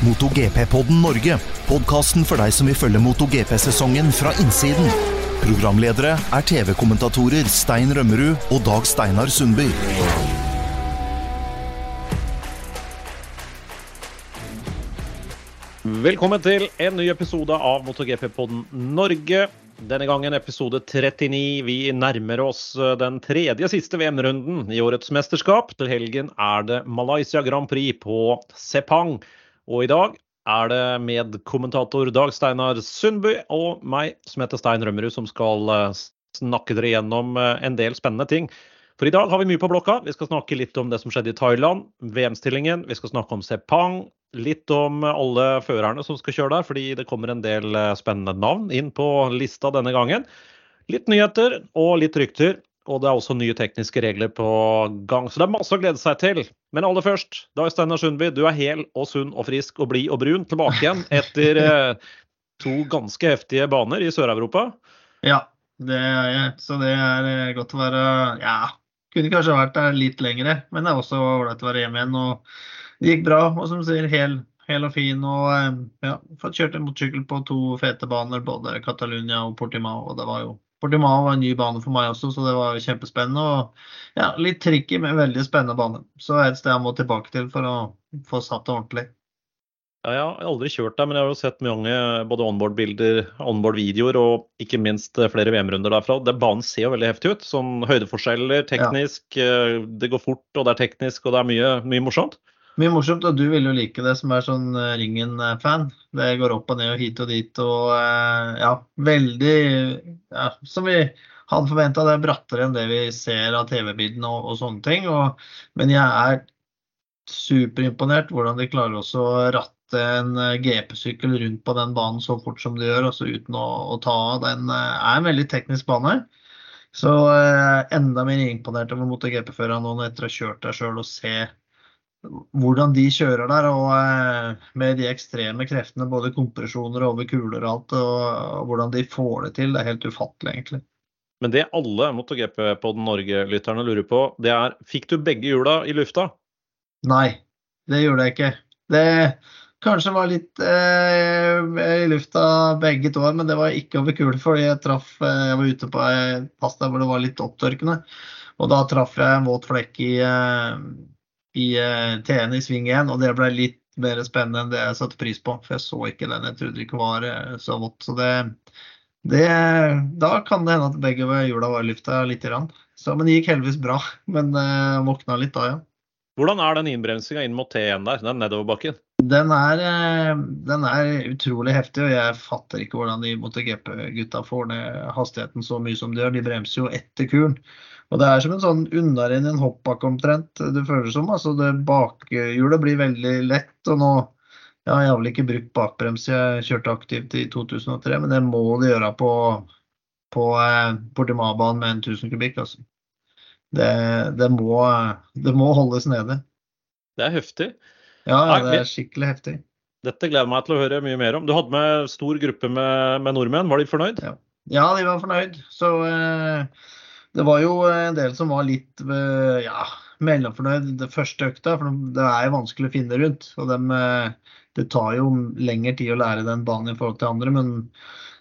MotoGP-podden Norge. Podkasten for deg som vil følge MotoGP-sesongen fra innsiden. Programledere er TV-kommentatorer Stein Rømmerud og Dag Steinar Sundby. Velkommen til en ny episode av MotoGP-podden Norge. Denne gangen episode 39. Vi nærmer oss eh, den tredje siste VM-runden i årets mesterskap. Til helgen er det Malaysia Grand Prix på Sepang. Og i dag er det medkommentator Dag Steinar Sundby og meg som heter Stein Rømmerud, som skal eh, snakke dere gjennom eh, en del spennende ting. For i dag har vi mye på blokka. Vi skal snakke litt om det som skjedde i Thailand, VM-stillingen. Vi skal snakke om Sepang, litt om alle førerne som skal kjøre der, fordi det kommer en del eh, spennende navn inn på lista denne gangen. Litt nyheter og litt rykter. Og det er også nye tekniske regler på gang. Så det er masse å glede seg til. Men aller først, Dag Steinar Sundby, du er hel og sunn og frisk og blid og brun tilbake igjen etter eh, to ganske heftige baner i Sør-Europa. Ja, det er jeg. Så det er eh, godt å være Ja, kunne kanskje vært der litt lenger, men det er også ålreit å være hjemme igjen. og Det gikk bra. Og som du sier, hel, hel og fin. Og eh, ja, fått kjørt en motorsykkel på to fete baner, både Catalonia og Portimao. Og det var jo Portimao var en ny bane for meg også, så det var kjempespennende. Og ja, litt tricky, men veldig spennende bane. Så det er et sted jeg må tilbake til for å få satt det ordentlig. Ja, jeg har aldri kjørt der, men jeg har jo sett mange både onboard-bilder, onboard-videoer og ikke minst flere VM-runder derfra. Det, banen ser jo veldig heftig ut. Sånn høydeforskjeller, teknisk. Ja. Det går fort, og det er teknisk, og det er mye, mye morsomt. Mye morsomt, og du vil jo like det som er sånn Ringen-fan. Det går opp og ned og hit og dit og ja, veldig ja, Som vi hadde forventa, det er brattere enn det vi ser av TV-bildene og, og, sånne ting. Og, men jeg er superimponert hvordan de klarer også å ratte en GP-sykkel rundt på den banen så fort som de gjør, altså uten å, å ta av. Den er en veldig teknisk bane. Så eh, enda mer imponert over MotoGP-førerne nå etter å ha kjørt der sjøl og se hvordan de kjører der. Og eh, med de ekstreme kreftene, både kompresjoner over kuler og alt, og, hvordan de får det til. Det er helt ufattelig, egentlig. Men det alle MotoGP på den Norge-lytterne lurer på, det er fikk du begge hjula i lufta? Nei, det gjorde jeg ikke. Det kanskje var litt eh, i lufta begge to, men det var ikke over kule, fordi jeg traff Jeg var ute på ei pass der hvor det var litt opptørkende. Og da traff jeg en våt flekk i, i T-en i sving 1, og det ble litt mer spennende enn det jeg satte pris på. For jeg så ikke den. Jeg trodde det ikke var så vått. Så det, det Da kan det hende at begge hjula var i lufta lite grann. Så, men det gikk heldigvis bra. Men uh, våkna litt da, ja. Hvordan er den innbremsinga inn mot T1 der, den nedoverbakken? Den er, den er utrolig heftig, og jeg fatter ikke hvordan de MotoGP-gutta får ned hastigheten så mye som de gjør. De bremser jo etter kuren. Og det er som en sånn unnarenn i en hoppbakke omtrent, det føles som. Altså det bakhjulet blir veldig lett. Og nå ja, Jeg har vel ikke brukt bakbrems, jeg kjørte aktivt i 2003, men det må de gjøre på, på eh, Portimao-banen med en 1000 kubikk. altså det, det, må, det, må, holdes nede. Det er heftig. Ja, det er skikkelig heftig. Dette gleder meg til å høre mye mer om. Du hadde med stor gruppe med, med nordmenn. Var de fornøyd? Ja. ja, de var fornøyd. Så eh, det var jo en del som var litt eh, ja, mellomfornøyd det første økta. For det er jo vanskelig å finne rundt. Og dem, eh, det tar jo lengre tid å lære den banen i forhold til andre. men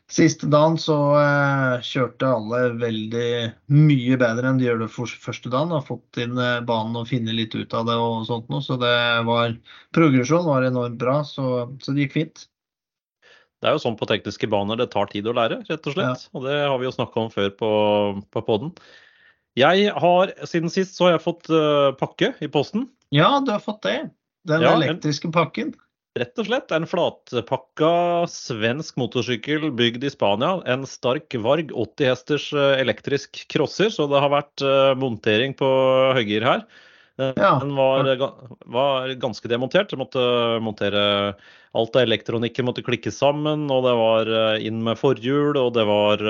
Siste dagen så eh, kjørte alle veldig mye bedre enn de gjør det første dagen. Har fått inn eh, banen og finne litt ut av det og sånt noe. Så det var progresjon var enormt bra, så, så, det gikk fint. Det er jo sånn på tekniske baner, det tar tid å lære, rett og slett. Ja. Og det har vi jo snakka om før på, på poden. Jeg har, siden sist så har jeg fått uh, pakke i posten. Ja, du har fått det. Den ja, elektriske pakken. Rett og slett en flatpakka svensk motorsykkel bygd i Spania. En Stark Varg 80 hesters eh, elektrisk crosser, så det har vært uh, montering på høygir her. Den var, var, ganske demontert. Jeg måtte montere alt av elektronikken måtte klikke sammen, og det var eh, inn med forhjul, og det var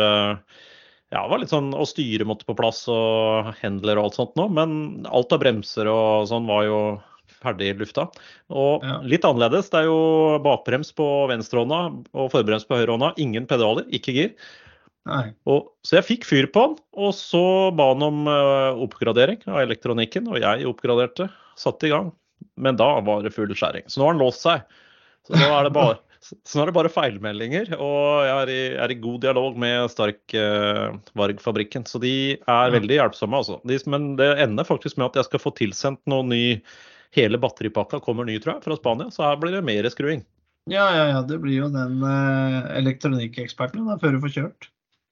ja, det var litt sånn, og styret måtte på plass og handler og alt sånt nå. Men alt av bremser og sånn var jo ferdig i lufta. Og ja. litt annerledes. Det er jo bakbrems på venstrehånda og forbrems på høyrehånda. Ingen pedaler, ikke gir. Og, så jeg fikk fyr på den, og så ba han om uh, oppgradering av elektronikken. Og jeg oppgraderte, satte i gang. Men da var det full skjæring. Så nå har han låst seg. Så nå er det bare, er det bare feilmeldinger. Og jeg er i, er i god dialog med Stark uh, Varg-fabrikken. Så de er veldig hjelpsomme, altså. De, men det ender faktisk med at jeg skal få tilsendt noe ny Hele batteripakka kommer ny, tror jeg, fra Spania. Så her blir det mer skruing. Ja, ja, ja. Det blir jo den uh, elektronikkeksperten da, før du får kjørt.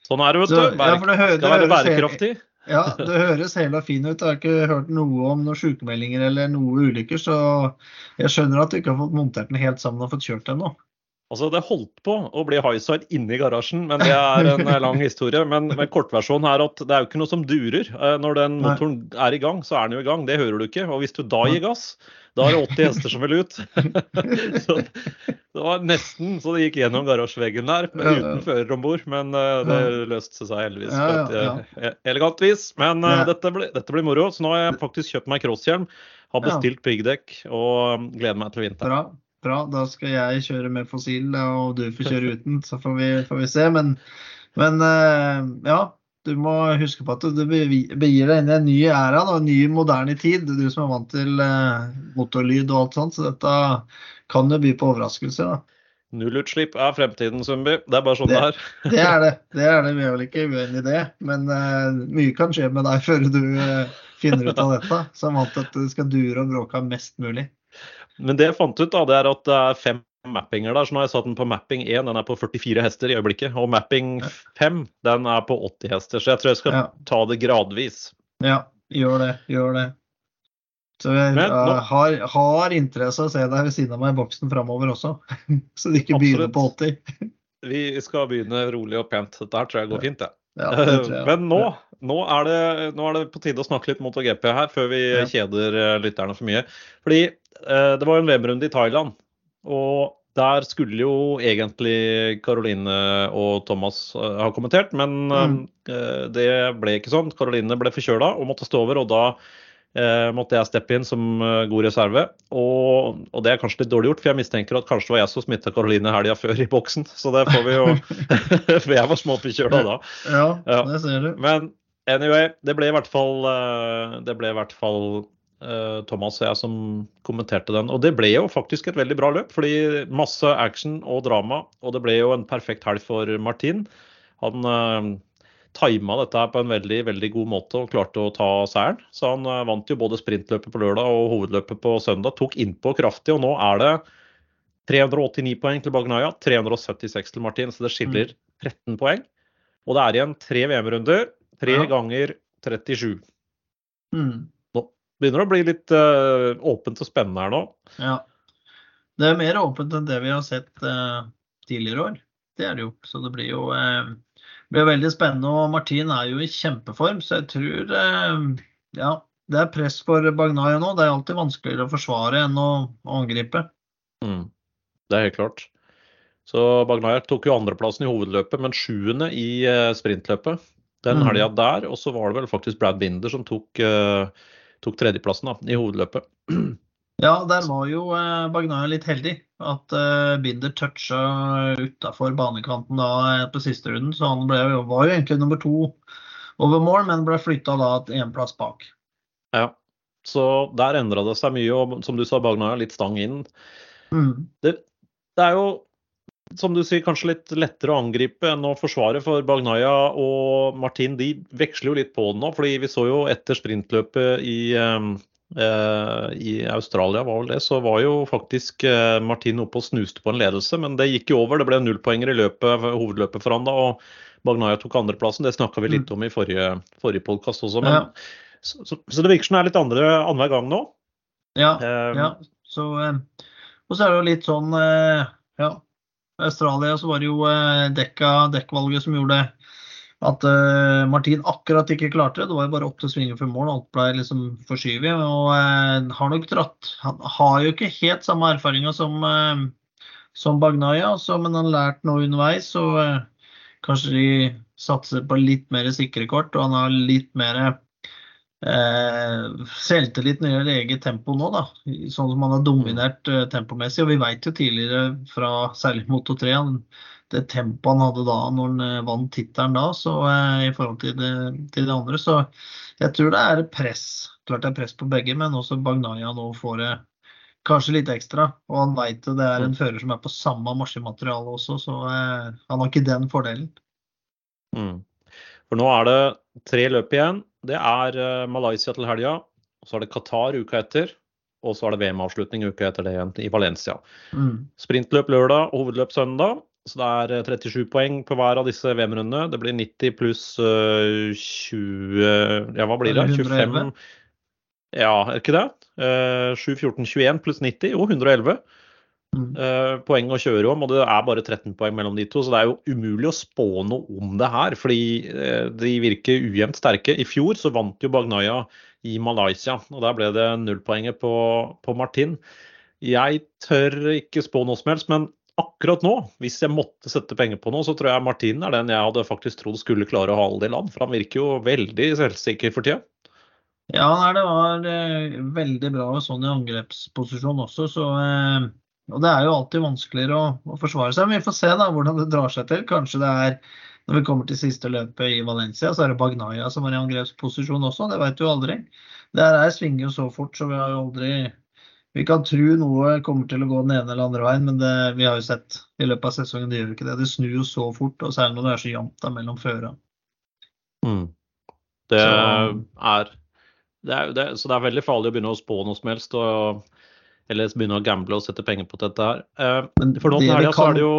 Sånn er det, vet du. Bære, ja, for det hører, skal være bærekraftig. Ja, det høres hele fin ut. Jeg har ikke hørt noe om noen sykemeldinger eller noe ulykker, så jeg skjønner at du ikke har fått montert den helt sammen og fått kjørt den nå. Altså, Det holdt på å bli highside inni garasjen, men det er en eh, lang historie. Men, men kortversjonen er at det er jo ikke noe som durer. Eh, Når den motoren er i gang, så er den jo i gang. Det hører du ikke. Og hvis du da gir gass, da er det 80 hester som vil ut. så det var nesten så det gikk gjennom garasjeveggen der, uten fører om bord. Men eh, det løste seg heldigvis på et eh, elegant vis. Men dette, blir, dette blir moro. Så nå har jeg faktisk kjøpt meg crosshjelm, har bestilt piggdekk og gleder meg til vinteren. Bra. Da skal jeg kjøre med fossil, og du får kjøre uten. Så får vi, får vi se. Men, men eh, ja, du må huske på at du begir deg inn i en ny æra, da, en ny moderne tid. Du som er vant til eh, motorlyd og alt sånt. Så dette kan jo by på overraskelser. da. Nullutslipp er fremtiden, Sundby. Det er bare sånn det, Det- er. Det er det. det er det. Vi er vel ikke uenig i det. Men uh, mye kan skje med deg før du uh, finner ut av dette. Så jeg vant til at det skal dure og bråke mest mulig. Men det jeg fant ut, da, det er at det er fem mappinger der. Så nå har jeg satt den på mapping 1, den er på 44 hester i øyeblikket. Og mapping 5, den er på 80 hester. Så jeg tror jeg skal Ja. ta det gradvis. Ja, gjør det. Gjør det. Så jeg Men nå- eh, har, har interesse av å se deg ved siden av meg i boksen framover også. Så du ikke begynner på 80. Vi skal begynne rolig og pent. Dette her tror jeg går fint, det. Ja, det jeg. Men nå, nå, er det, nå er det på tide å snakke litt MotoGP her, før vi Ja. kjeder eh, lytterne for mye. Fordi det var en VM-runde i Thailand, og der skulle jo egentlig Caroline og Thomas eh, ha kommentert, men Mm. eh, det ble ikke sånn. Caroline ble forkjøla og måtte stå over, og da eh, måtte jeg steppe inn som eh, god reserve. Og, og det er kanskje litt dårlig gjort, for jeg mistenker at kanskje det var jeg som smitta Caroline helga før i boksen. Så det får vi jo For jeg var småforkjøla da. Ja, det ser du. Men anyway, det ble i hvert fall, eh, det ble i hvert fall eh, Thomas og jeg som kommenterte den. Og det ble jo faktisk et veldig bra løp, fordi masse action og drama. Og det ble jo en perfekt helg for Martin. Han uh, tima dette på en veldig veldig god måte og klarte å ta seieren. Så han eh, vant jo både sprintløpet på lørdag og hovedløpet på søndag. Tok innpå kraftig, og nå er det 389 poeng til Bagnaya, 376 til Martin, så det skiller 13 poeng. Og det er igjen tre VM-runder. Tre Ja. ganger 37. Mm. Begynner å bli litt uh, åpent og spennende her nå. Ja. Det er mer åpent enn det vi har sett uh, tidligere år. Det er det jo. Så det blir jo uh, blir veldig spennende. Og Martin er jo i kjempeform, så jeg tror ja, det er press for Bagnaya nå. Det er alltid vanskeligere å forsvare enn å, å angripe. Mm. Det er helt klart. Så Bagnaya tok jo andreplassen i hovedløpet, men sjuende i sprintløpet. Den Mm. helga der. Og så var det vel faktisk Brad Binder som tok, eh, tok tredjeplassen da, i hovedløpet. Ja, der var jo eh, litt heldig. At eh, Binder toucha utafor banekanten da eh, på siste runden. Så han ble, var jo egentlig nummer to over mål, men ble flytta da én plass bak. Ja. Så der endra det seg mye, og som du sa, Bagnaya litt stang inn. Mm. Det, det er jo, som du sier, kanskje litt lettere å angripe enn å forsvare, for Bagnaya og Martin de veksler jo litt på det nå. fordi vi så jo etter sprintløpet i, eh, eh, i Australia, var vel det, så var jo faktisk eh, Martin oppe og snuste på en ledelse, men det gikk jo over. Det ble nullpoenger i løpet, hovedløpet for han da, og Bagnaya tok andreplassen. Det snakka vi litt om i forrige, forrige podkast også. Men, Ja. så, så, så det virker som det er litt andre annenhver gang nå. Ja, Eh, ja. Så, eh, og så er det jo litt sånn Ja, Australia så var det jo eh, dekka, dekkvalget som gjorde at uh, Martin akkurat ikke klarte det. Det var jo bare åtte svinger før mål, alt ble liksom forskyvet. Og uh, har nok dratt Han har jo ikke helt samme erfaringer som, uh, som Bagnaya, altså, men han har lært noe underveis. Så kanskje de satser på litt mer sikre kort, og han har litt mer eh, selvtillit når det gjelder eget tempo nå, da. Sånn som han har dominert eh, tempomessig. Og vi vet jo tidligere fra særlig Moto 3 han- det tempoet han hadde da når han eh, vant tittelen da, så eh, i forhold til det, til det andre. Så jeg tror det er press. Klart det er press på begge, men også Bagnaya nå får det kanskje litt ekstra. Og han veit det er en fører som er på samme maskinmateriale også, så eh, han har ikke den fordelen. Mm. For nå er det tre løp igjen. Det er uh, Malaysia til helga, så er det Qatar uka etter. Og så er det VM-avslutning uka etter det igjen i Valencia. Mm. Sprintløp lørdag og hovedløp søndag. Så det er 37 poeng på hver av disse VM-rundene. Det blir 90 pluss uh, 20 Ja, hva blir det? 25 Ja, er ikke det? Uh, 7, 14, 21 pluss 90? Jo, 111. Mm. Uh, poeng å kjøre om, og det er bare 13 poeng mellom de to. Så det er jo umulig å spå noe om det her, fordi uh, de virker ujevnt sterke. I fjor så vant jo Bagnaya i Malaysia, og der ble det nullpoenget på, på Martin. Jeg tør ikke spå noe som helst, men akkurat nå, hvis jeg måtte sette penger på noe, så tror jeg Martin er den jeg hadde faktisk trodd skulle klare å hale det i land. For han virker jo veldig selvsikker for tida. Ja, det var eh, veldig bra sånn i angrepsposisjon også, så eh, Og det er jo alltid vanskeligere å, å, forsvare seg. Men vi får se da hvordan det drar seg til. Kanskje det er når vi kommer til siste løpet i Valencia, så er det Bagnaya som er i angrepsposisjon også. Det vet du aldri. Det her svinger jo så fort, så vi har jo aldri vi kan tro noe kommer til å gå den ene eller andre veien, men det, vi har jo sett i løpet av sesongen det gjør ikke det. Det snur jo så fort, og særlig når det er så jevnt mellom føra. Mm. Det, er, det er, så det er veldig farlig å begynne å spå noe som helst. Og, eller begynne å gamble og sette penger på dette her. Eh, for nå til helga så er det jo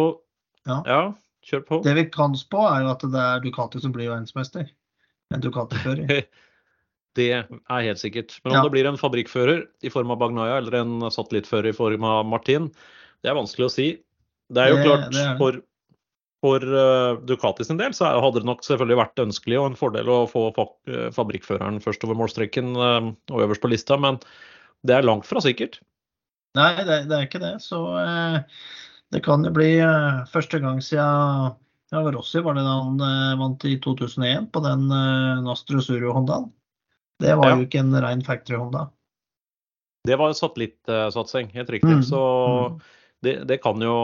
ja. ja, kjør på. Det vi kan spå, er jo at det er Ducati som blir verdensmester. En Ducati-fører. Det er helt sikkert. Men om ja. det blir en fabrikkfører i form av Bagnaya eller en satellittfører i form av Martin, det er vanskelig å si. Det er jo det, klart det er for, for uh, Ducati sin del så hadde det nok selvfølgelig vært ønskelig og en fordel å få uh, fabrikkføreren først over målstreken uh, og øverst på lista, men det er langt fra sikkert. Nei, det, det er ikke det. Så det kan jo bli første gang siden ja, Rossi var det da han vant i 2001 på den Nastro Suro-Hondaen. Det var jo ikke en rein factory Honda. Det var satellittsatsing, helt riktig. Mm. Så mm. det, det, kan jo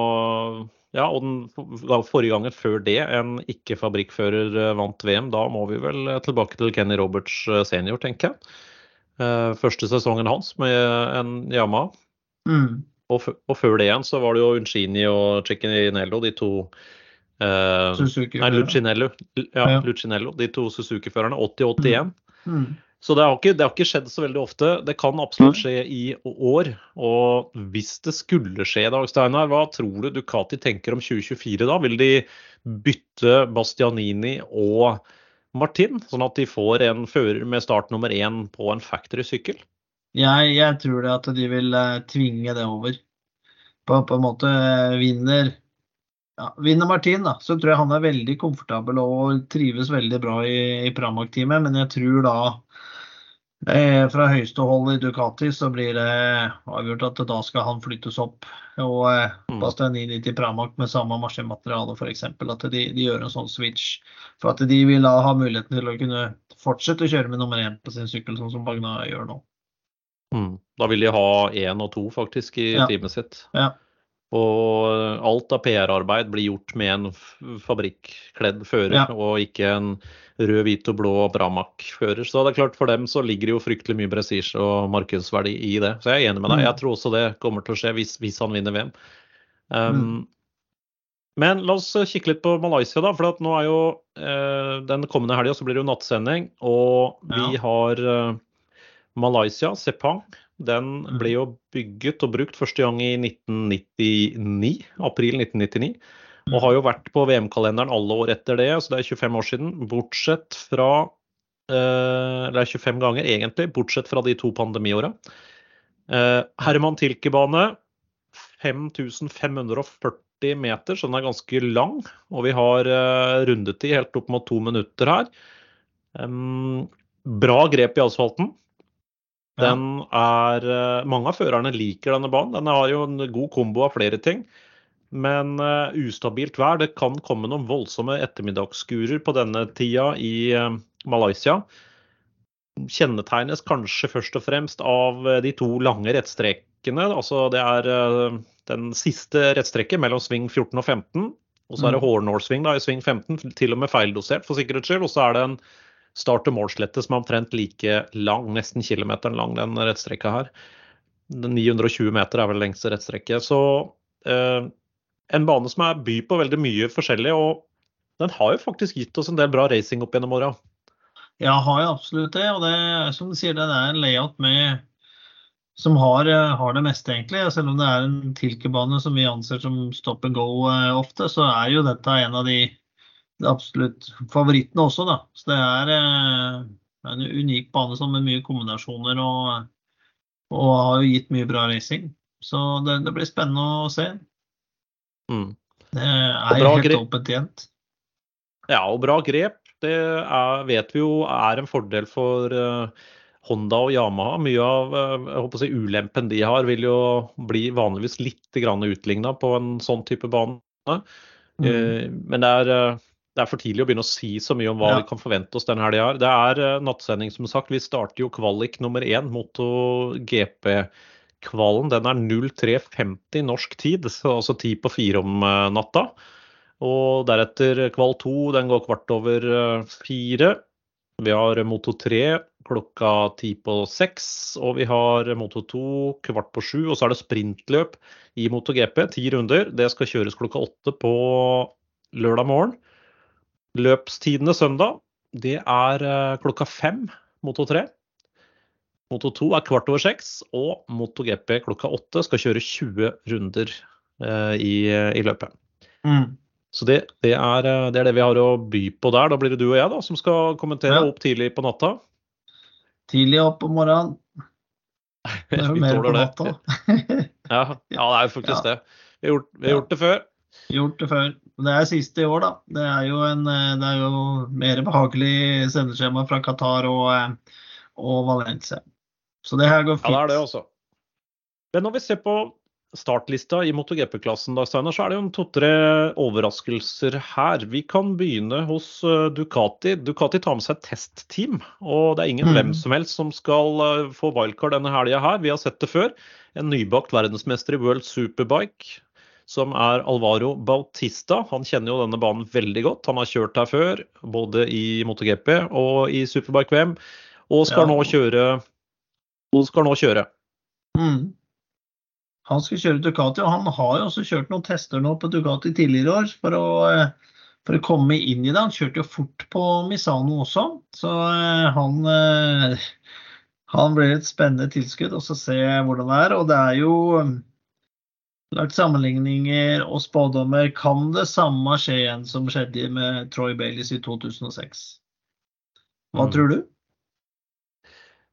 Ja, og den forrige gangen før det en ikke-fabrikkfører eh, vant VM, da må vi vel tilbake til Kenny Roberts eh, senior, tenker jeg. Eh, første sesongen hans med en Yamaha. Mm. Og, og, før det igjen så var det jo Uncini og Cecchiniello, de to eh, Nei, Lucinello, ja, ja. Lucinello, de to Suzuki-førerne. 80-81. Mm. mm. Så det har, ikke, det har, ikke, skjedd så veldig ofte. Det kan absolutt skje i år. Og hvis det skulle skje, Dag Steinar, hva tror du Ducati tenker om 2024 da? Vil de bytte Bastianini og Martin, sånn at de får en fører med start nummer én på en factory-sykkel? Jeg, jeg, tror det at de vil uh, tvinge det over. På, på en måte uh, vinner ja, Vinner Martin, da, så tror jeg han er veldig komfortabel og trives veldig bra i, i Pramac-teamet. Men jeg tror da Eh, fra høyeste hold i Ducati så blir det avgjort at da skal han flyttes opp. Og eh, mm. Bastianini til Pramac med samme maskinmateriale f.eks. At de, de, gjør en sånn switch. For at de vil da ha muligheten til å kunne fortsette å kjøre med nummer én på sin sykkel, sånn som Bagna gjør nå. Mm. Da vil de ha én og to faktisk i ja. teamet sitt. Ja. Og alt av PR-arbeid blir gjort med en fabrikkkledd fører, ja. og ikke en rød, hvit og blå Bramac-fører. Så det er klart for dem så ligger det jo fryktelig mye prestisje og markedsverdi i det. Så jeg er enig med deg. Mm. Jeg tror også det kommer til å skje hvis, hvis han vinner VM. Um, mm. Men la oss kikke litt på Malaysia, da. For nå er jo eh, den kommende helga så blir det jo nattsending. Og vi ja. har eh, Malaysia, Sepang. Den mm. ble jo bygget og brukt første gang i 1999, april 1999. Og har jo vært på VM-kalenderen alle år etter det, så det er 25 år siden. Bortsett fra eh, Eller 25 ganger, egentlig, bortsett fra de to pandemiåra. Eh, Herman Tilke-bane 5540 meter, så den er ganske lang. Og vi har eh, rundetid helt opp mot to minutter her. Um, bra grep i asfalten. Den er eh, Mange av førerne liker denne banen. Den har jo en god kombo av flere ting. Men uh, ustabilt vær. Det kan komme noen voldsomme ettermiddagsskurer på denne tida i uh, Malaysia. Kjennetegnes kanskje først og fremst av de to lange rettstrekene. Altså det er uh, den siste rettstrekket mellom sving 14 og 15. Og så er det mm. Hornål-sving i sving 15, til og med feildosert for sikkerhets skyld. Og så er det en start- og målslette som er omtrent like lang, nesten kilometeren lang, den rettstrekka her. 920 meter er vel lengste rettstrekke. Så eh, en bane som er by på veldig mye forskjellig. Og den har jo faktisk gitt oss en del bra racing opp gjennom åra. Ja, har jo absolutt det. Og det som du sier, det er en layout med som har, har, det meste, egentlig. Selv om det er en Tilke-bane som vi anser som stop and go eh, ofte, så er jo dette en av de absolutt favorittene også, da. Så det er eh, en unik bane som med mye kombinasjoner og, og har jo gitt mye bra racing. Så det, det blir spennende å se. Mm. Det er helt åpent igjen. Ja, og bra grep. Det er, vet vi jo er en fordel for uh, Honda og Yamaha. Mye av uh, si, ulempen de har, vil jo bli vanligvis litt utligna på en sånn type bane. Mm. Uh, men det er, det er, for tidlig å begynne å si så mye om hva ja. vi kan forvente oss denne helga. Det er nattsending, som sagt. Vi starter jo kvalik nummer én, Moto GP-kvalen. Den er 03.50 norsk tid, altså ti på fire om natta. Og deretter kval 2, den går kvart over eh, fire. Vi har Moto 3 klokka ti på seks, og vi har Moto 2 kvart på sju. Og så er det sprintløp i Moto GP, ti runder. Det skal kjøres klokka åtte på lørdag morgen. Løpstidene søndag, det er eh, klokka fem, Moto 3. Moto 2 er kvart over seks, og Moto GP klokka åtte skal kjøre 20 runder eh, i, i, løpet. Mm. Så det, det, er, eh, det, er, det vi har å by på der. Da blir det du og jeg da, som skal kommentere ja. opp tidlig på natta. Tidlig opp om morgenen. Det er jo mer på natta. ja, ja, det er jo faktisk ja. det. Vi har, gjort, vi har gjort, det før. Gjort det før. Det er siste i år, da. Det er jo, en, eh, det er jo mer behagelig sendeskjema fra Qatar og, eh, og Valencia. Så det her går fint. Ja, det er det også. Men når vi ser på startlista i MotoGP-klassen, så er det jo to-tre overraskelser her. Vi kan begynne hos eh, Ducati. Ducati tar med seg et testteam. Og det er ingen mm. hvem som helst som skal få wildcard denne helga her. Vi har sett det før. En nybakt verdensmester i World Superbike som er Alvaro Bautista. Han kjenner jo denne banen veldig godt. Han har kjørt her før, både i MotoGP og i Superbike-VM, og skal ja. nå kjøre. Og skal nå kjøre. Mm. Han skal kjøre Ducati, og han har jo også kjørt noen tester nå på Ducati tidligere år for å, for å komme inn i det. Han kjørte jo fort på Misano også, så eh, han, eh, han blir et spennende tilskudd. Og så se hvordan det er. Og det er jo lagt sammenligninger og spådommer. Kan det samme skje igjen som skjedde med Troy Baileys i 2006? Hva mm. tror du?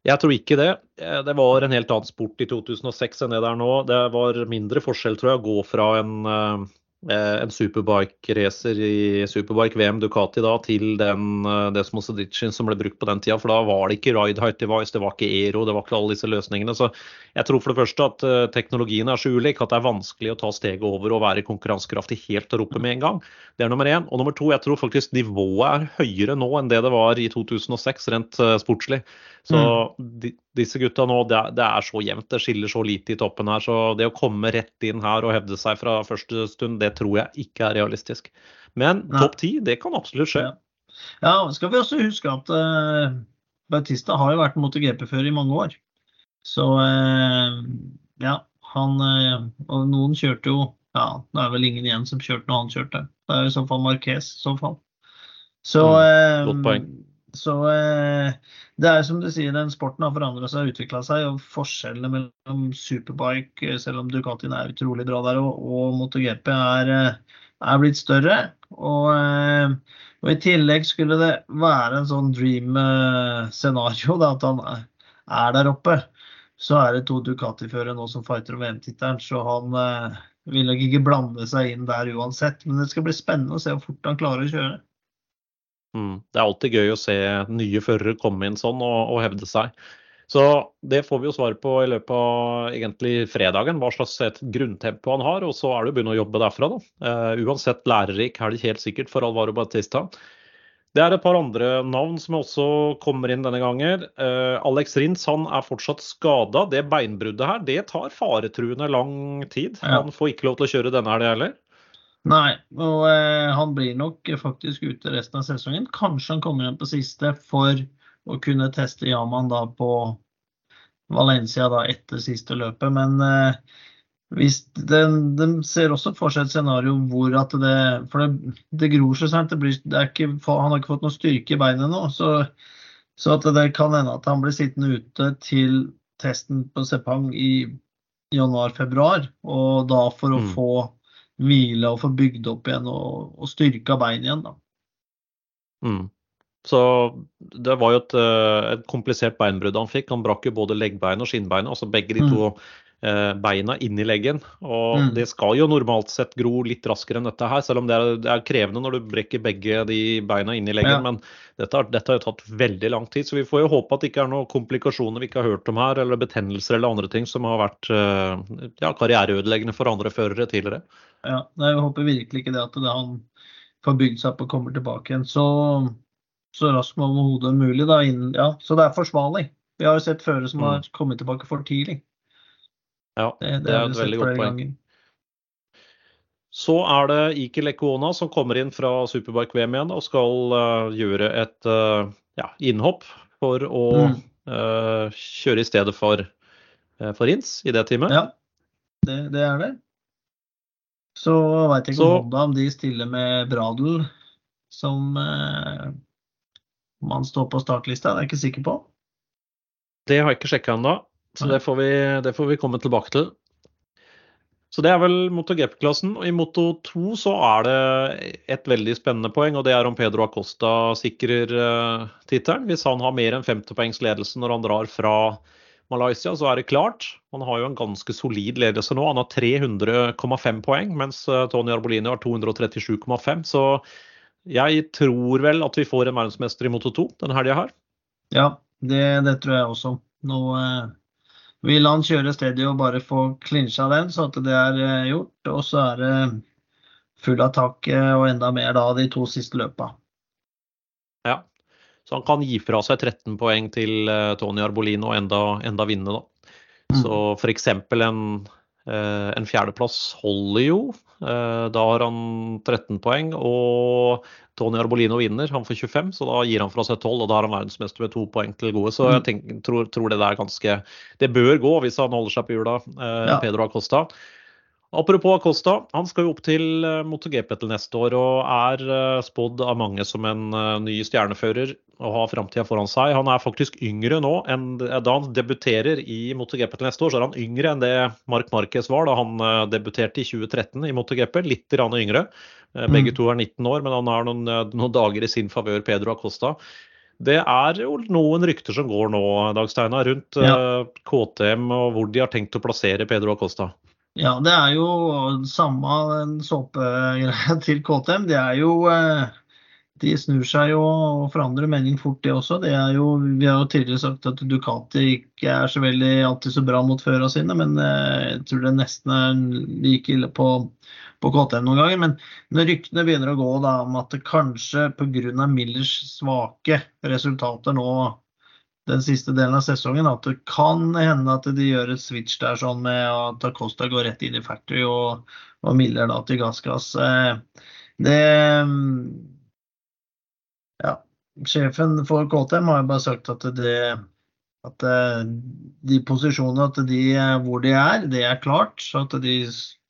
Jeg tror ikke det. Eh, det var en helt annen sport i 2006 enn det det er nå. Det var mindre forskjell, tror jeg, å gå fra en Eh, en superbike-racer i Superbike-VM Ducati da, til den eh, Desmos Edicin som ble brukt på den tida. For da var det ikke ride height device, det var ikke Ero, det var ikke alle disse løsningene. Så jeg tror for det første at uh, teknologien er så ulik at det er vanskelig å ta steget over og være konkurransekraftig helt der oppe med en gang. Det er nummer én. Og nummer to, jeg tror faktisk nivået er høyere nå enn det det var i 2006 rent sportslig. Så mm. de, disse gutta nå, det er, det er, så jevnt. Det skiller så lite i toppen her. Så det å komme rett inn her og hevde seg fra første stund, det tror jeg ikke er realistisk. Men topp ti, det kan absolutt skje. Ja. ja, skal vi også huske at uh, Bautista har jo vært MotoGP-fører i mange år. Så uh, ja, han uh, Og noen kjørte jo Ja, det er vel ingen igjen som kjørte når han kjørte. Det er i så fall Marquez i så fall. Så mm, Godt poeng. Så eh, det er som du sier, den sporten har forandra seg og utvikla seg. Og forskjellene mellom superbike, eh, selv om Ducatien er utrolig bra der, og, og MotoGP er, eh, er, blitt større. Og, og, i tillegg skulle det være en sånn dream-scenario, at han er der oppe. Så er det to Ducati-førere nå som fighter om VM-tittelen, så han vil nok ikke blande seg inn der uansett. Men det skal bli spennende å se hvor fort han klarer å kjøre. Mm. Det er alltid gøy å se nye førere komme inn sånn og, og, hevde seg. Så det får vi jo svar på i løpet av egentlig fredagen, hva slags et grunntempo han har. Og så er det å begynne å jobbe derfra, da. Uh, uansett lærerik helg helt sikkert for Alvaro Batista. Det er et par andre navn som også kommer inn denne gangen. Uh, Alex Rins han er fortsatt skada. Det beinbruddet her det tar faretruende lang tid. Ja. Han får ikke lov til å kjøre denne helga heller. Nei, og eh, han blir nok faktisk ute resten av sesongen. Kanskje han kommer inn på siste for å kunne teste Yaman da på Valencia da etter siste løpet. Men eh, hvis den, den, ser også for seg et scenario hvor at det For det, det gror seg det ikke, han har ikke fått noe styrke i beinet nå. Så, så det kan hende at han blir sittende ute til testen på Sepang i januar-februar. Og da for å mm. få hvile og få bygd opp igjen og, og styrka bein igjen, da. Mm. Så det var jo et, eh, et komplisert beinbrudd han fikk. Han brakk jo både leggbeinet og skinnbeinet, altså begge de to mm. Eh, beina inni leggen. Og mm. det skal jo normalt sett gro litt raskere enn dette her, selv om det er, det er krevende når du brekker begge de beina inni leggen. Ja. Men dette, dette, har jo tatt veldig lang tid, så vi får jo håpe at det ikke er noen komplikasjoner vi ikke har hørt om her, eller betennelser eller andre ting som har vært eh, ja, karriereødeleggende for andre førere tidligere. Ja, jeg håper virkelig ikke det at det han får bygd seg opp og kommer tilbake igjen. Så, så raskt som overhodet mulig. Da, innen, ja, så det er forsvarlig. Vi har jo sett førere som mm. har kommet tilbake for tidlig. Ja, det, det, det er et veldig godt poeng. Ganger. Så er det Iker Ekuona som kommer inn fra Superbike-VM igjen og skal uh, gjøre et uh, ja, innhopp for å mm. uh, kjøre i stedet for, for Rins i det teamet. Ja, det, det er det. Så veit jeg ikke om Honda om de stiller med Bradel som man står på startlista. Det er jeg ikke sikker på. Det har jeg ikke sjekka ennå, så det får, vi, det får, vi, komme tilbake til. Så det er vel MotoGP-klassen. Og i Moto 2 så er det et veldig spennende poeng, og det er om Pedro Acosta sikrer uh, tittelen. Hvis han har mer enn 50 poengs ledelse når han drar fra Malaysia, så er det klart. Han har jo en ganske solid ledelse nå. Han har 300,5 poeng, mens eh, Tony Arbolini har 237,5. Så jeg tror vel at vi får en verdensmester i Moto 2 denne helga her. Ja, det, det, tror jeg også. Nå eh, vil han kjøre steady og bare få klinsja den, så at det er eh, gjort. Og så er det full av tak eh, og enda mer da de to siste løpa. Ja, så han kan gi fra seg 13 poeng til uh, Tony Arbolino og enda, enda vinne, da. Mm. Så f.eks. en, en fjerdeplass holder jo. Uh, da har han 13 poeng, og Tony Arbolino vinner. Han får 25, så da gir han fra seg 12, og da har han verdensmester med to poeng til gode. Så jeg mm. tenker, tror, tror, det der ganske Det bør gå hvis han holder seg på hjula, ja. Pedro Acosta. Apropos Acosta, han skal jo opp til MotoGP til neste år og er spådd av mange som en ny stjernefører og har framtida foran seg. Han er faktisk yngre nå enn da han debuterer i MotoGP til neste år. Så er han yngre enn det Mark Marquez var da han eh, debuterte i 2013 i MotoGP. Litt yngre. Eh, begge mm. to er 19 år, men han har noen, eh, noen dager i sin favør, Pedro Acosta. Det er jo noen rykter som går nå Dag Steinar, rundt ja. KTM og hvor de har tenkt å plassere Pedro Acosta. Ja, det er jo samme såpegreia til KTM. Det er jo eh de snur seg jo og forandrer mening fort, det også. Det jo, vi har jo tidligere sagt at Ducati ikke er så veldig alltid så bra mot førerne sine, men eh, jeg tror det nesten er like ille på, på KTM noen ganger. Men når ryktene begynner å gå da, om at det kanskje pga. Millers svake resultater nå den siste delen av sesongen, at det kan hende at de gjør et switch der sånn med at Acosta går rett inn i factory og, og Miller da til gassgass. Eh, det ja, sjefen for KTM har jo bare sagt at, det, at eh, de posisjonene at de, hvor de er, det er klart. Så at de,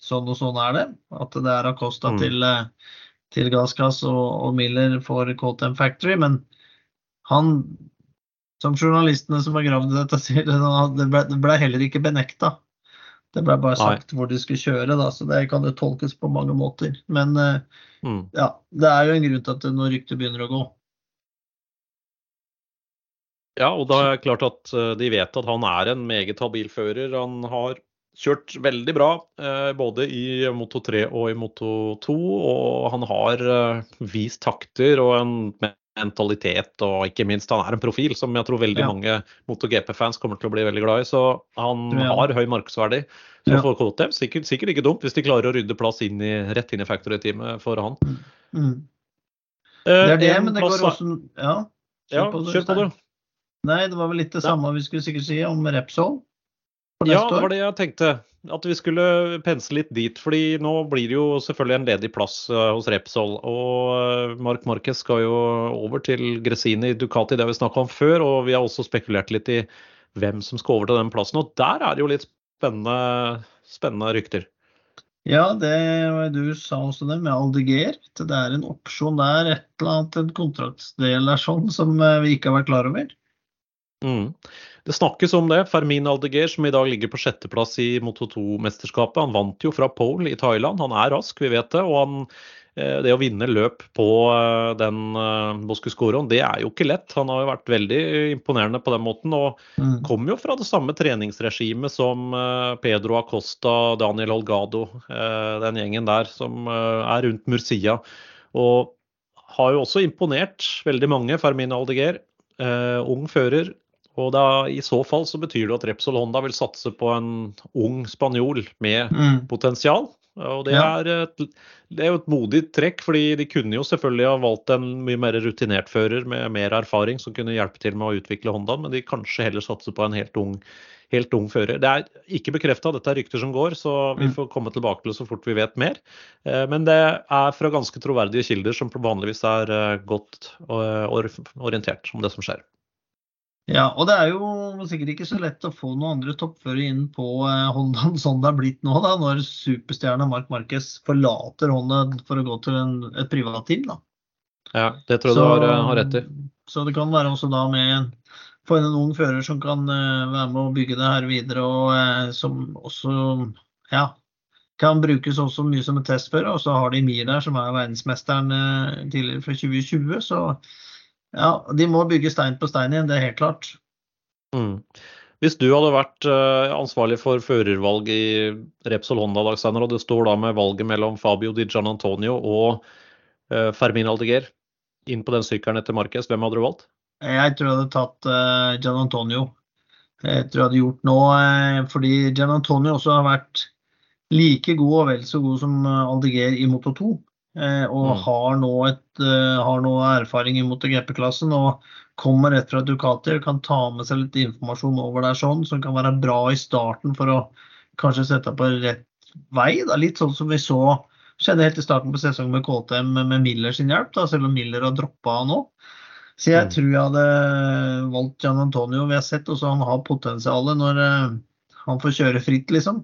sånn og sånn er det. At det er Acosta mm. til, eh, til Gassgass og, og, Miller for KTM Factory. Men han, som journalistene som har gravd dette, sier, det ble, det ble heller ikke benekta. Det ble bare sagt Nei. hvor de skulle kjøre, da, så det kan jo tolkes på mange måter. Men eh, mm. ja, det er jo en grunn til at når ryktet begynner å gå. Ja, og da er det klart at eh, de vet at han er en meget habil fører. Han har kjørt veldig bra eh, både i Moto 3 og i Moto 2. Og han har vist takter og en mentalitet, og ikke minst han er en profil som jeg tror veldig ja. mange MotoGP-fans kommer til å bli veldig glad i. Så han ja. har høy markedsverdi. Så for KTM sikkert, sikkert, ikke dumt hvis de klarer å rydde plass inn i, rett inn i factory-teamet for han. Mm. mm. Det er det, men det går også Ja, kjør på det. Kjør på det. Nei, det var vel litt det samme vi skulle sikkert si om Repsol? Ja, det var det jeg tenkte. At vi skulle pense litt dit. fordi nå blir det jo selvfølgelig en ledig plass eh, hos Repsol. Og eh, Mark Marquez skal jo over til Gresini Ducati, det har vi snakka om før. Og vi har også spekulert litt i hvem som skal over til den plassen. Og der er det jo litt spennende, spennende rykter. Ja, det du sa også det med Aldeger. Det er en opsjon der, et eller annet, en kontraktsdel er sånn, som eh, vi ikke har vært klar over. Mm. Det snakkes om det. Fermin Aldeger, som i dag ligger på sjetteplass i Moto 2-mesterskapet, han vant jo fra pole i Thailand. Han er rask, vi vet det. og han Eh, det å vinne løp på eh, den eh, Boscuscoroen, det er jo ikke lett. Han har jo vært veldig imponerende på den måten. Og mm. kommer jo fra det samme treningsregimet som Pedro Acosta, Daniel Holgado, den gjengen der som er rundt Murcia. Og har jo også imponert veldig mange, Fermin Aldeguer. ung fører. Og da, i så fall så betyr det at Repsol Honda vil satse på en ung spanjol med mm. potensial. Og det, ja. er et, det er jo et modig trekk, fordi de kunne jo selvfølgelig ha valgt en mye mer rutinert fører med mer erfaring som kunne hjelpe til med å utvikle Hondaen, men de kanskje heller satser på en helt ung, helt ung fører. Det er ikke bekrefta, dette er rykter som går, så vi mm. får komme tilbake til det så fort vi vet mer. Eh, men det er fra ganske troverdige kilder som vanligvis er eh, godt eh, orientert om det som skjer. Ja, og det er jo sikkert ikke så lett å få noen andre toppførere inn på eh, Honda sånn det er blitt nå, da, når superstjerna Mark Marquez forlater Honda for å gå til en, et privatteam. da. Ja, det tror jeg så, du har, har rett i. Så det kan være også da med få inn en ung fører som kan uh, være med å bygge det her videre, og som også ja, kan brukes også mye som en testfører. Og så har de Mir der, som er verdensmesteren tidligere fra 2020. så ja, de må bygge stein på stein igjen, det er helt klart. Mm. Hvis du hadde vært uh, ansvarlig for førervalg i Repsol Honda, Dagsteiner, og det står da med valget mellom Fabio Di Gian Antonio og uh, Fermin Aldeguer inn på den sykkelen etter Marquez, hvem hadde du valgt? Jeg tror jeg hadde tatt uh, Gian Antonio. Jeg tror jeg hadde gjort nå, fordi Gian Antonio også har vært like god og vel så god som Aldeguer i Moto 2. Eh, og mm. har, nå et, eh, har nå erfaring i MotoGP-klassen og kommer rett fra Ducati og kan ta med seg litt informasjon over der sånn, som kan være bra i starten for å kanskje sette på rett vei. Da. Litt sånn som vi så skjedde helt i starten på sesongen med KTM med Miller sin hjelp, da, selv om Miller har droppa nå. Så jeg mm. tror jeg hadde valgt Gian Antonio. Vi har sett også han har potensialet når uh, han får kjøre fritt, liksom.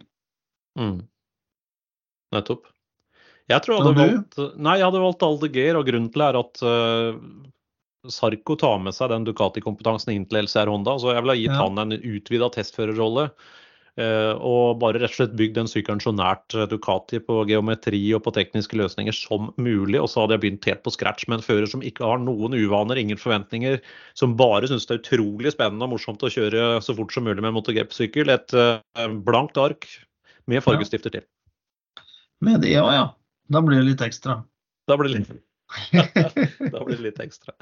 Mm. Nettopp. Jeg tror jeg hadde valgt Nei, jeg hadde valgt Aldeger, og grunnen til det er at uh, Sarko tar med seg den Ducati-kompetansen inn til LCR Honda. Så jeg ville gitt ja. han en utvida testførerrolle. Uh, og bare rett og slett bygd den sykkelen så nært Ducati på geometri og på tekniske løsninger som mulig. Og så hadde jeg begynt helt på scratch med en fører som ikke har noen uvaner, ingen forventninger. Som bare syns det er utrolig spennende og morsomt å kjøre så fort som mulig med en MotoGP-sykkel. Et uh, blankt ark med fargestifter til. Med det ja, ja. Da blir det litt ekstra. Da blir det litt, da blir det litt ekstra.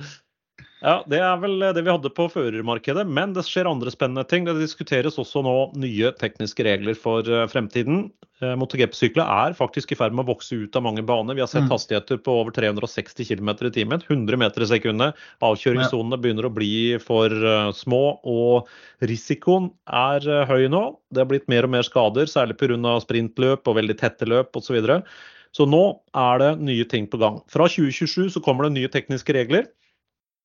Ja, Det er vel det vi hadde på førermarkedet, men det skjer andre spennende ting. Det diskuteres også nå nye tekniske regler for eh, fremtiden. Eh, MotoGP-sykler er faktisk i ferd med å vokse ut av mange baner. Vi har sett mm. hastigheter på over 360 km i timen. 100 meter i sekundet. Avkjøringssonene begynner å bli for eh, små, og risikoen er høy nå. Det har blitt mer og mer skader, særlig pga. sprintløp og veldig tette løp osv. Så, nå er det nye ting på gang. Fra 2027 så kommer det nye tekniske regler.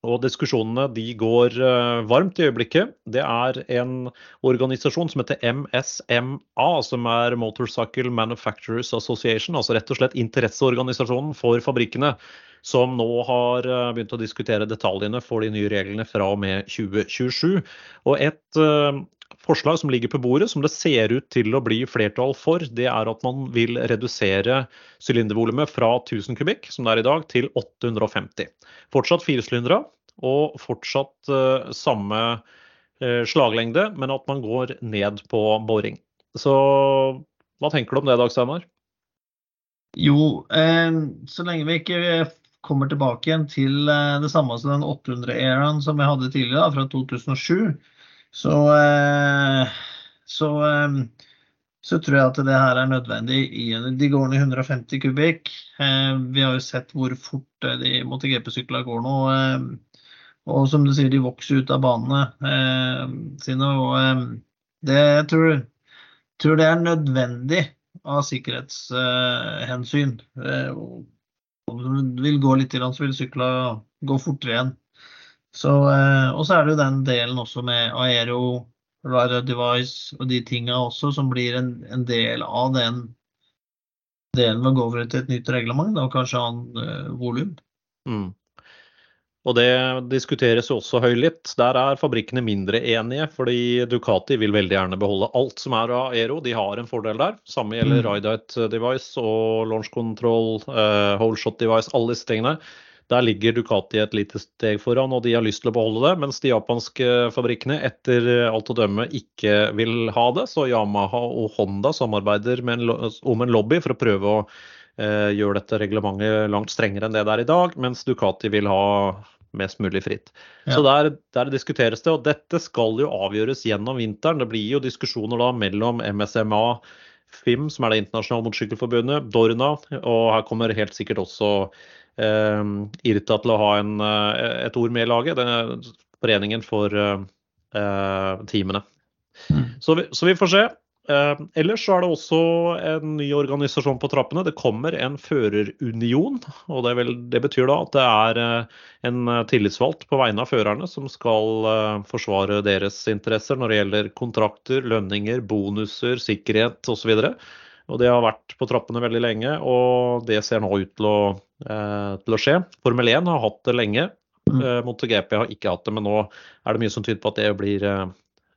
Og diskusjonene de går uh, varmt i øyeblikket. Det er en organisasjon som heter MSMA, som er Motorcycle Manufacturers Association. Altså rett og slett interesseorganisasjonen for fabrikkene. Som nå har uh, begynt å diskutere detaljene for de nye reglene fra og med 2027. Og et uh, forslag som ligger på bordet, som det ser ut til å bli flertall for, det er at man vil redusere sylindervolumet fra 1000 kubikk, som det er i dag, til 850. Fortsatt firesylindere og fortsatt uh, samme slaglengde, men at man går ned på boring. Så hva tenker du om det, Dag Steinar? Jo, eh, så lenge vi ikke kommer tilbake igjen til eh, det samme som den 800-eraen som vi hadde tidligere, da, fra 2007, så, eh, så, eh, så, tror jeg at det her er nødvendig. De går ned 150 kubikk. Vi har jo sett hvor fort de MotoGP-syklene går nå. Og som du sier, de vokser ut av banene sine. Og det jeg tror, tror det er nødvendig av sikkerhetshensyn. Om du vil gå litt, så vil sykla gå fortere igjen. Så, eh, og så er det jo den delen også med aero, rara Device og de tinga også, som blir en, en, del av den delen med å gå over til et nytt reglement, og kanskje annet eh, volum. Mm. Og det diskuteres jo også høylytt. Der er fabrikkene mindre enige, fordi Ducati vil veldig gjerne beholde alt som er av Aero. De har en fordel der. Samme gjelder mm. Ride Device og Launch Control, uh, Whole Shot Device, alle disse tingene. Der ligger Ducati et lite steg foran, og de har lyst til å beholde det. Mens de japanske fabrikkene etter alt å dømme ikke vil ha det. Så Yamaha og Honda samarbeider en, om en lobby for å prøve å Eh, gjør dette reglementet langt strengere enn det det er i dag, mens Ducati vil ha mest mulig fritt. Ja. Så der, der, diskuteres det, og dette skal jo avgjøres gjennom vinteren. Det blir jo diskusjoner da mellom MSMA, FIM, som er det internasjonale motorsykkelforbundet, Dorna, og her kommer helt sikkert også eh, IRTA til å ha en, eh, et ord med i laget. Det foreningen for eh, eh, teamene. Mm. Så, vi, så vi får se. Eh, ellers så er det også en ny organisasjon på trappene. Det kommer en førerunion. og Det, vel, det betyr da at det er eh, en tillitsvalgt på vegne av førerne som skal eh, forsvare deres interesser når det gjelder kontrakter, lønninger, bonuser, sikkerhet osv. Og Det har vært på trappene veldig lenge, og det ser nå ut til å, eh, til å skje. Formel 1 har hatt det lenge. Mm. MotoGP har ikke hatt det, men nå er det mye som tyder på at det blir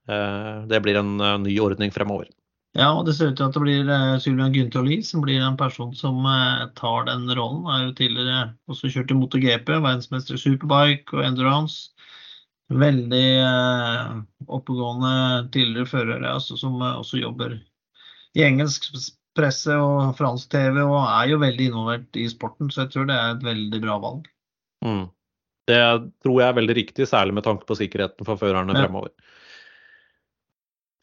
Eh, det blir en eh, ny ordning fremover. Ja, og det ser ut til at det blir uh, Sylvian Gyntoli som blir en person som tar den rollen. Er jo tidligere også kjørt i MotoGP, verdensmester i superbike og endurance. Veldig oppegående tidligere førere altså, som også jobber i engelsk presse og fransk TV og er jo veldig involvert i sporten, så jeg tror det er et veldig bra valg. Mm. Det tror jeg er veldig riktig, særlig med tanke på sikkerheten for førerne ja. fremover.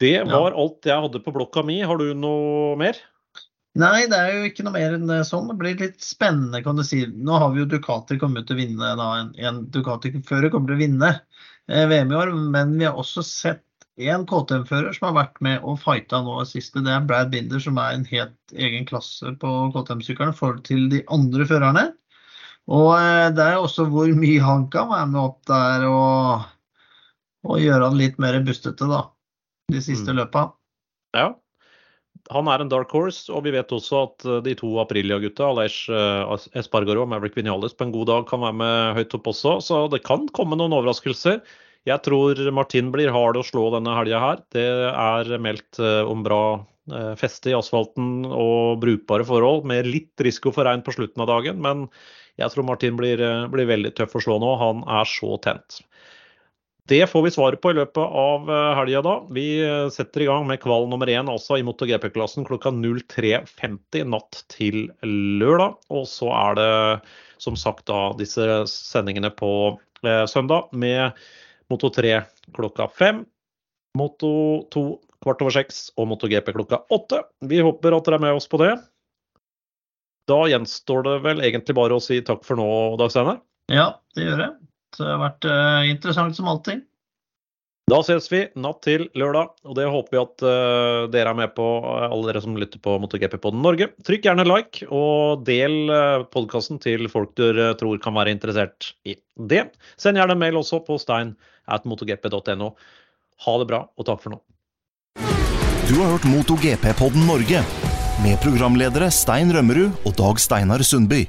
Det var alt jeg hadde på blokka mi. Har du noe mer? Nei, det er jo ikke noe mer enn sånn. Det blir litt spennende, kan du si. Nå har vi jo Ducati kommet til å vinne, da. En, en Ducati-fører kommer til å vinne eh, VM i år. Men vi har også sett en KTM-fører som har vært med og fighta nå siste. Det er Brad Binder, som er en helt egen klasse på KTM-sykkelen forhold til de andre førerne. Og eh, det er også hvor mye han kan være med opp der og, og gjøre han litt mer bustete, da de siste mm. løpa. Ja. Han er en dark horse, og vi vet også at eh, de to Aprilia-gutta, Aleix eh, Espargaro og Maverick Vinales, på en god dag kan være med høyt opp også. Så det kan komme noen overraskelser. Jeg tror Martin blir hard å slå denne helga her. Det er meldt eh, om bra feste i asfalten og brukbare forhold, med litt risiko for regn på slutten av dagen. Men jeg tror Martin blir, blir veldig tøff å slå nå. Han er så tent. Det får vi svaret på i løpet av eh, helga da. Vi eh, setter i gang med kval nummer én altså i MotoGP-klassen klokka 03.50 natt til lørdag. Og så er det som sagt da disse sendingene på eh, søndag med Moto 3 klokka fem. Moto 2 kvart over seks og MotoGP klokka åtte. Vi håper at dere er med oss på det. Da gjenstår det vel egentlig bare å si takk for nå, Dag Steinar? Ja, det gjør det. Det har vært uh, interessant som alltid. Da ses vi natt til lørdag, og det håper vi at uh, dere er med på, eh, alle dere som lytter på MotoGP-podden Norge. Trykk gjerne like, og del uh, podkasten til folk du tror kan være interessert i det. Send gjerne en mail også på stein at motogp.no. Ha det bra, og takk for nå. Du har hørt MotoGP-podden Norge med programledere Stein Rømmerud og Dag Steinar Sundby.